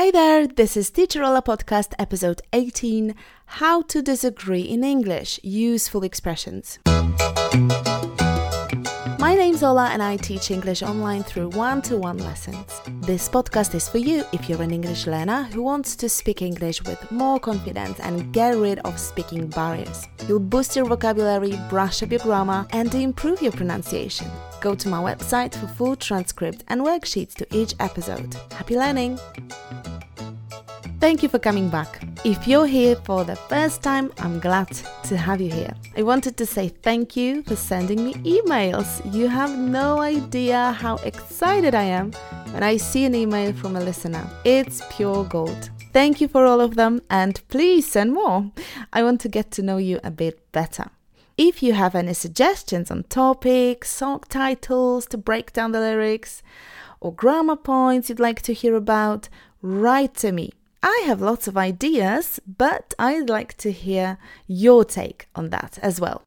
Hey there, this is Teacher Ola Podcast, episode 18 How to Disagree in English Useful Expressions. My name's Ola and I teach English online through one to one lessons. This podcast is for you if you're an English learner who wants to speak English with more confidence and get rid of speaking barriers. You'll boost your vocabulary, brush up your grammar, and improve your pronunciation. Go to my website for full transcript and worksheets to each episode. Happy learning! Thank you for coming back. If you're here for the first time, I'm glad to have you here. I wanted to say thank you for sending me emails. You have no idea how excited I am when I see an email from a listener. It's pure gold. Thank you for all of them and please send more. I want to get to know you a bit better. If you have any suggestions on topics, song titles to break down the lyrics, or grammar points you'd like to hear about, write to me I have lots of ideas, but I'd like to hear your take on that as well.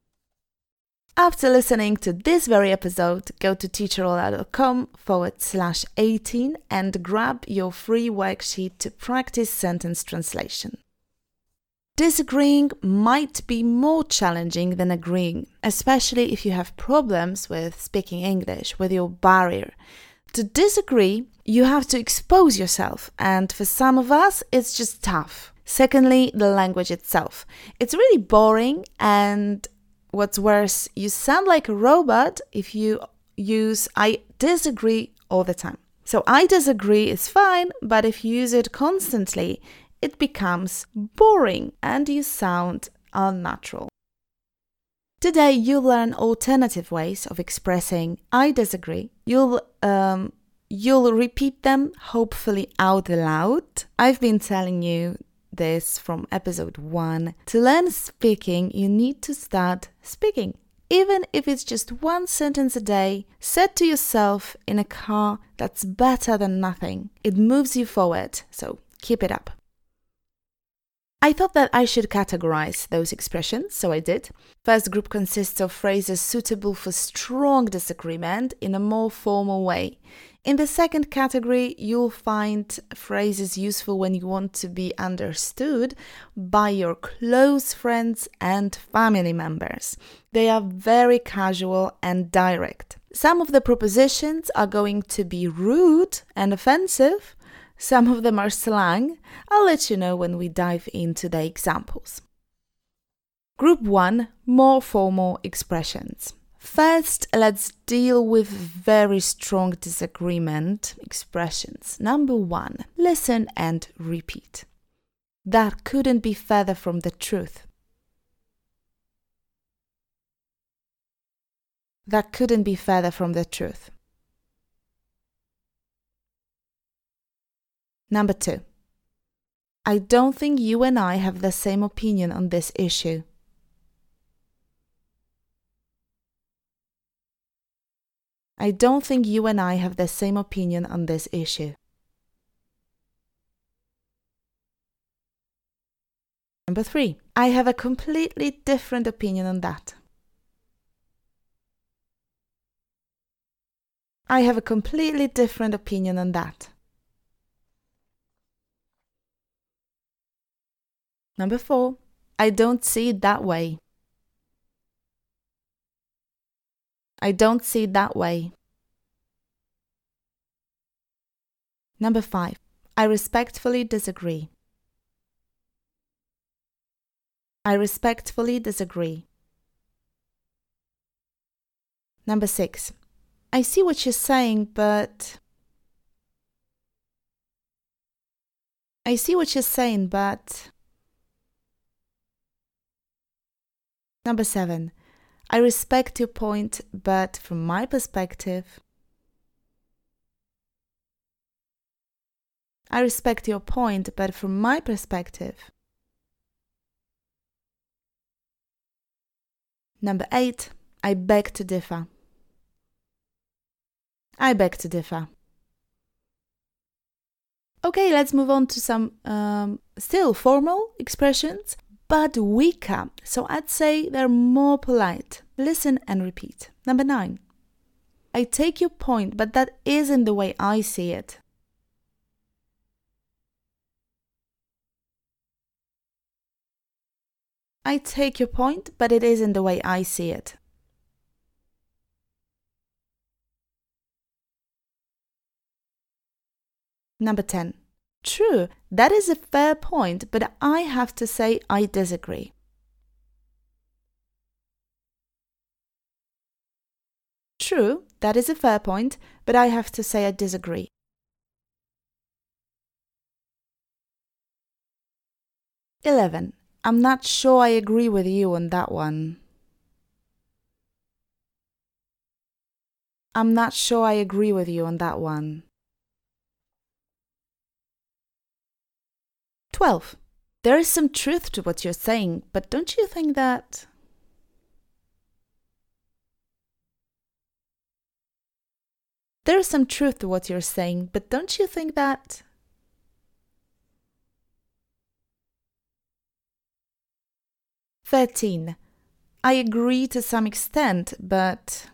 After listening to this very episode, go to teacherola.com forward slash 18 and grab your free worksheet to practice sentence translation. Disagreeing might be more challenging than agreeing, especially if you have problems with speaking English, with your barrier. To disagree, you have to expose yourself, and for some of us, it's just tough. Secondly, the language itself. It's really boring, and what's worse, you sound like a robot if you use I disagree all the time. So, I disagree is fine, but if you use it constantly, it becomes boring and you sound unnatural. Today, you'll learn alternative ways of expressing I disagree. You'll um, you'll repeat them hopefully out loud. I've been telling you this from episode one. To learn speaking, you need to start speaking. Even if it's just one sentence a day, said to yourself in a car, that's better than nothing. It moves you forward, so keep it up. I thought that I should categorize those expressions, so I did. First group consists of phrases suitable for strong disagreement in a more formal way. In the second category, you'll find phrases useful when you want to be understood by your close friends and family members. They are very casual and direct. Some of the propositions are going to be rude and offensive, some of them are slang. I'll let you know when we dive into the examples. Group 1 More formal expressions. First, let's deal with very strong disagreement expressions. Number one, listen and repeat. That couldn't be further from the truth. That couldn't be further from the truth. Number two, I don't think you and I have the same opinion on this issue. I don't think you and I have the same opinion on this issue. Number three, I have a completely different opinion on that. I have a completely different opinion on that. Number four, I don't see it that way. I don't see it that way. Number five, I respectfully disagree. I respectfully disagree. Number six, I see what you're saying, but. I see what you're saying, but. Number seven, I respect your point, but from my perspective, I respect your point, but from my perspective. Number eight, I beg to differ. I beg to differ. Okay, let's move on to some um, still formal expressions but weaker. So I'd say they're more polite. Listen and repeat. Number nine. I take your point, but that isn't the way I see it. I take your point, but it isn't the way I see it. Number 10. True, that is a fair point, but I have to say I disagree. True, that is a fair point, but I have to say I disagree. Eleven. I'm not sure I agree with you on that one. I'm not sure I agree with you on that one. 12. There is some truth to what you're saying, but don't you think that. There is some truth to what you're saying, but don't you think that. Thirteen. I agree to some extent, but.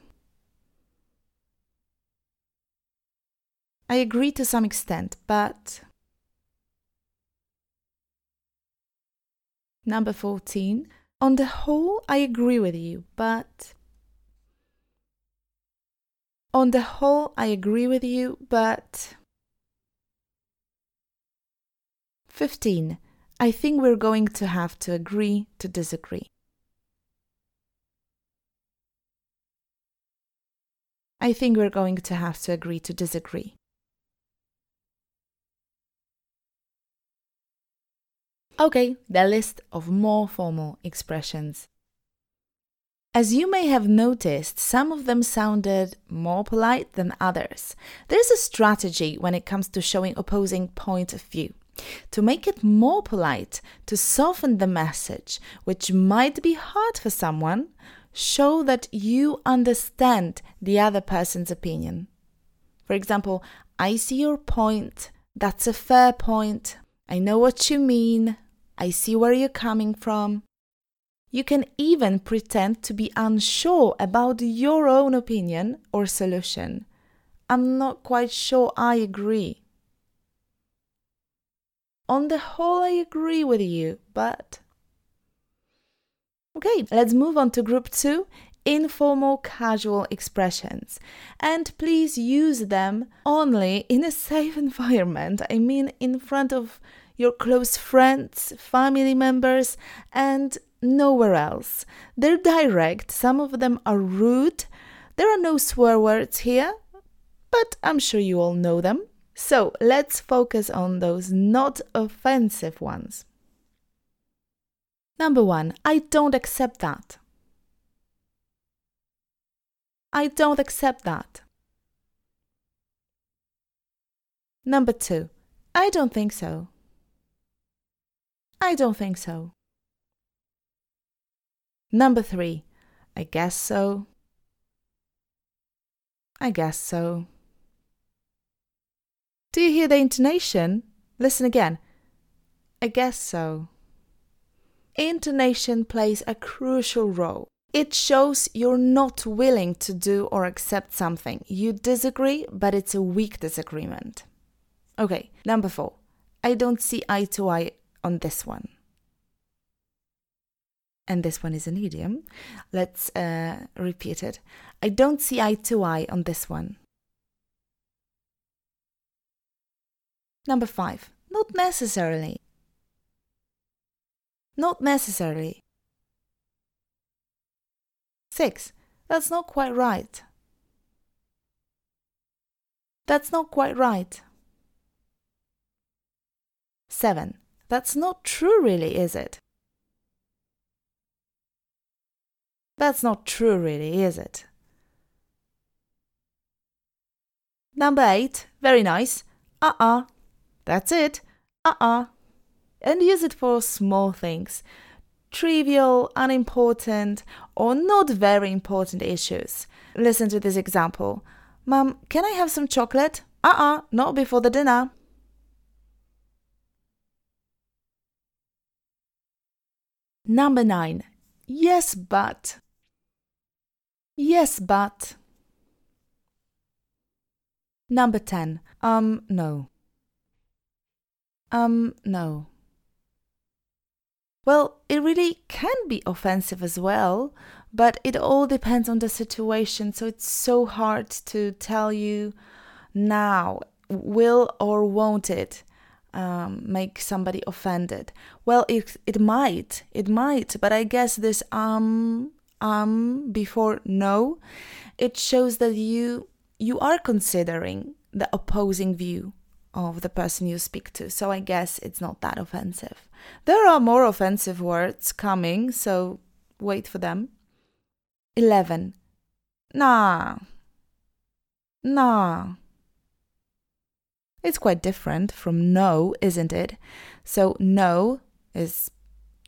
I agree to some extent, but. Number 14. On the whole, I agree with you, but. On the whole, I agree with you, but. 15. I think we're going to have to agree to disagree. I think we're going to have to agree to disagree. Okay, the list of more formal expressions. As you may have noticed, some of them sounded more polite than others. There's a strategy when it comes to showing opposing point of view. To make it more polite, to soften the message, which might be hard for someone, show that you understand the other person's opinion. For example, I see your point. That's a fair point. I know what you mean. I see where you're coming from. You can even pretend to be unsure about your own opinion or solution. I'm not quite sure I agree. On the whole, I agree with you, but. Okay, let's move on to group two informal casual expressions. And please use them only in a safe environment. I mean, in front of your close friends, family members, and nowhere else. They're direct, some of them are rude. There are no swear words here, but I'm sure you all know them. So let's focus on those not offensive ones. Number one, I don't accept that. I don't accept that. Number two, I don't think so. I don't think so. Number three, I guess so. I guess so. Do you hear the intonation? Listen again. I guess so. Intonation plays a crucial role. It shows you're not willing to do or accept something. You disagree, but it's a weak disagreement. Okay, number four. I don't see eye to eye on this one. And this one is an idiom. Let's uh, repeat it. I don't see eye to eye on this one. Number five. Not necessarily. Not necessarily. Six. That's not quite right. That's not quite right. 7. That's not true, really, is it? That's not true, really, is it? Number 8. Very nice. Uh uh. That's it. Uh uh. And use it for small things trivial, unimportant, or not very important issues. Listen to this example. Mum, can I have some chocolate? Uh uh, not before the dinner. Number nine. Yes, but. Yes, but. Number 10. Um, no. Um, no. Well, it really can be offensive as well, but it all depends on the situation. So it's so hard to tell you now, will or won't it um, make somebody offended? Well, it, it might, it might, but I guess this um, um before no, it shows that you you are considering the opposing view of the person you speak to. So I guess it's not that offensive. There are more offensive words coming, so wait for them. 11. Nah. Nah. It's quite different from no, isn't it? So no is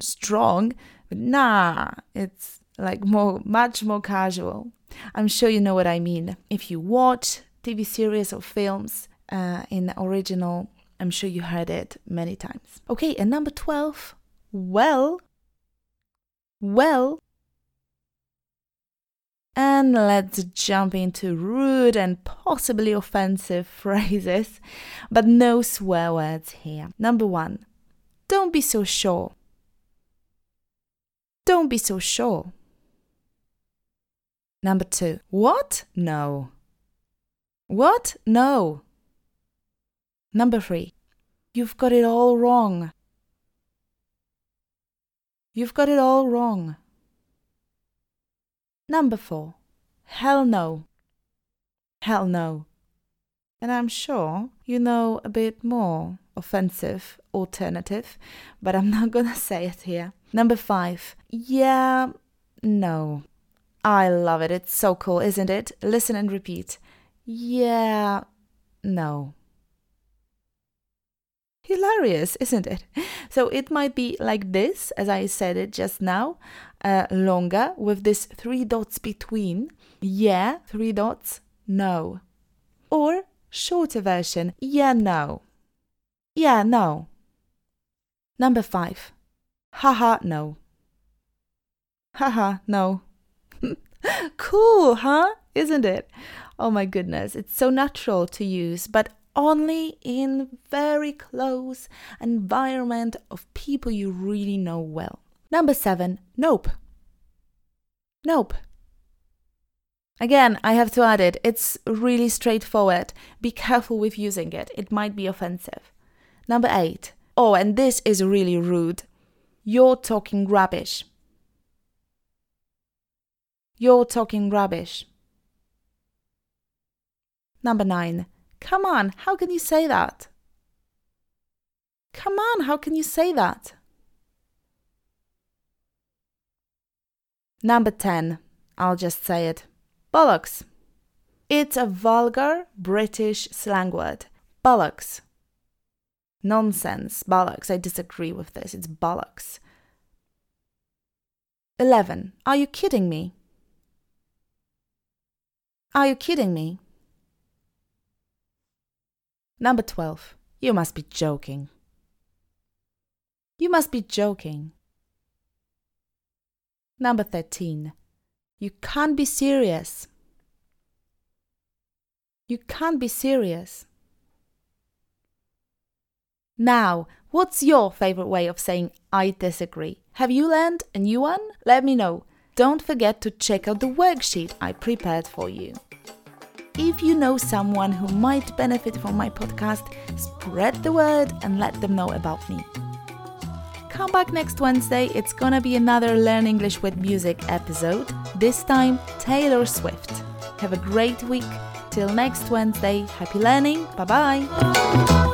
strong, but nah, it's like more much more casual. I'm sure you know what I mean. If you watch TV series or films uh, in the original, I'm sure you heard it many times. Okay, and number 12, well, well, and let's jump into rude and possibly offensive phrases, but no swear words here. Number one, don't be so sure. Don't be so sure. Number two, what? No. What? No. Number three, you've got it all wrong. You've got it all wrong. Number four, hell no. Hell no. And I'm sure you know a bit more offensive alternative, but I'm not gonna say it here. Number five, yeah, no. I love it. It's so cool, isn't it? Listen and repeat. Yeah, no. Hilarious, isn't it? So it might be like this, as I said it just now uh, longer with this three dots between. Yeah, three dots, no. Or shorter version, yeah, no. Yeah, no. Number five, haha, no. Haha, no. cool, huh? Isn't it? Oh my goodness, it's so natural to use, but only in very close environment of people you really know well. Number seven, nope. Nope. Again, I have to add it, it's really straightforward. Be careful with using it, it might be offensive. Number eight. Oh, and this is really rude. You're talking rubbish. You're talking rubbish. Number nine. Come on, how can you say that? Come on, how can you say that? Number 10. I'll just say it. Bollocks. It's a vulgar British slang word. Bollocks. Nonsense. Bollocks. I disagree with this. It's bollocks. 11. Are you kidding me? Are you kidding me? Number 12. You must be joking. You must be joking. Number 13. You can't be serious. You can't be serious. Now, what's your favorite way of saying I disagree? Have you learned a new one? Let me know. Don't forget to check out the worksheet I prepared for you. If you know someone who might benefit from my podcast, spread the word and let them know about me come back next Wednesday. It's gonna be another Learn English with Music episode, this time Taylor Swift. Have a great week. Till next Wednesday, happy learning. Bye bye.